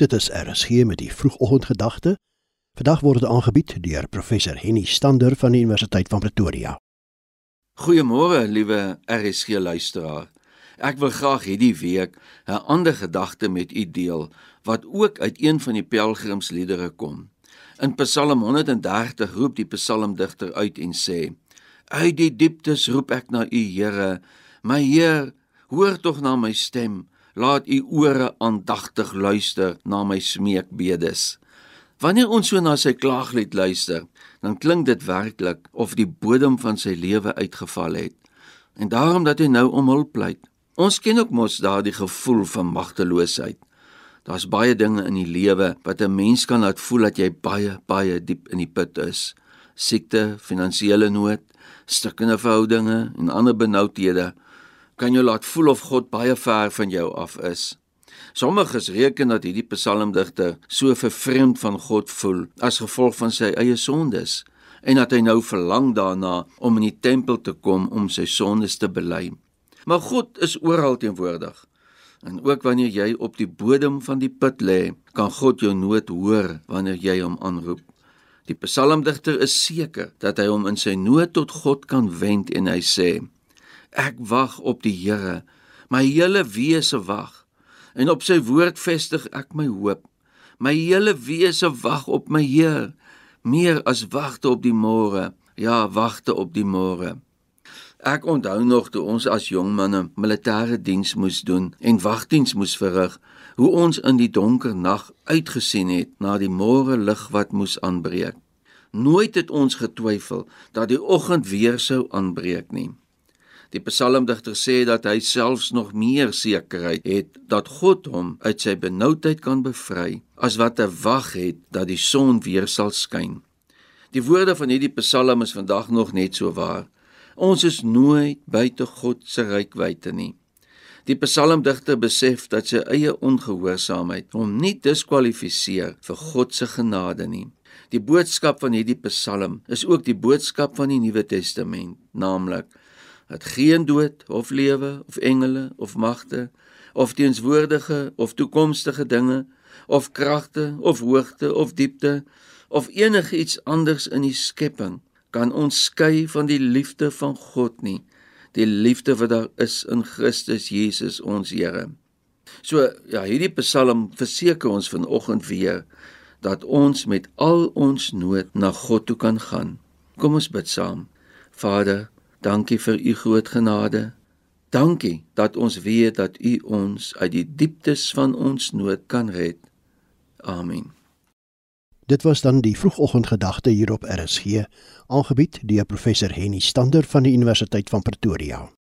Dit is RSG met die vroegoggendgedagte. Vandag word dit aangebied deur professor Henny Stander van die Universiteit van Pretoria. Goeiemôre, liewe RSG luisteraar. Ek wil graag hierdie week 'n ander gedagte met u deel wat ook uit een van die pelgrimsliedere kom. In Psalm 130 roep die psalmdigter uit en sê: Uit die dieptes roep ek na u Here, my Heer, hoor tog na my stem laat u ore aandagtig luister na my smeekbedes. Wanneer ons so na sy klaaglied luister, dan klink dit werklik of die bodem van sy lewe uitgeval het. En daarom dat hy nou om hulp pleit. Ons ken ook mos daardie gevoel van magteloosheid. Daar's baie dinge in die lewe wat 'n mens kan laat voel dat jy baie baie diep in die put is. Siekte, finansiële nood, stukkende verhoudinge en ander benoudhede kan jou laat voel of God baie ver van jou af is. Sommiges reken dat hierdie psalmdigter so vervreemd van God voel as gevolg van sy eie sondes en dat hy nou verlang daarna om in die tempel te kom om sy sondes te bely. Maar God is oral teenwoordig. En ook wanneer jy op die bodem van die put lê, kan God jou nood hoor wanneer jy hom aanroep. Die psalmdigter is seker dat hy hom in sy nood tot God kan wend en hy sê: Ek wag op die Here, my hele wese wag. En op sy woord vestig ek my hoop. My hele wese wag op my Heer, meer as wagte op die môre. Ja, wagte op die môre. Ek onthou nog toe ons as jong manne militêre diens moes doen en wagdiens moes verrig, hoe ons in die donker nag uitgesien het na die môre lig wat moes aanbreek. Nooit het ons getwyfel dat die oggend weer sou aanbreek nie. Die psalmdigter sê dat hy selfs nog meer sekerheid het dat God hom uit sy benoudheid kan bevry as wat 'n wag het dat die son weer sal skyn. Die woorde van hierdie psalm is vandag nog net so waar. Ons is nooit buite God se rykwyte nie. Die psalmdigter besef dat sy eie ongehoorsaamheid hom nie diskwalifiseer vir God se genade nie. Die boodskap van hierdie psalm is ook die boodskap van die Nuwe Testament, naamlik dat geen dood of lewe of engele of magte of teenswoordige of toekomstige dinge of kragte of hoogte of diepte of enigiets anders in die skepping kan ons skei van die liefde van God nie die liefde wat daar is in Christus Jesus ons Here. So ja, hierdie Psalm verseker ons vanoggend weer dat ons met al ons nood na God toe kan gaan. Kom ons bid saam. Vader, Dankie vir u groot genade. Dankie dat ons weet dat u ons uit die dieptes van ons nood kan red. Amen. Dit was dan die vroegoggendgedagte hier op RSG, aangebied deur professor Henny Stander van die Universiteit van Pretoria.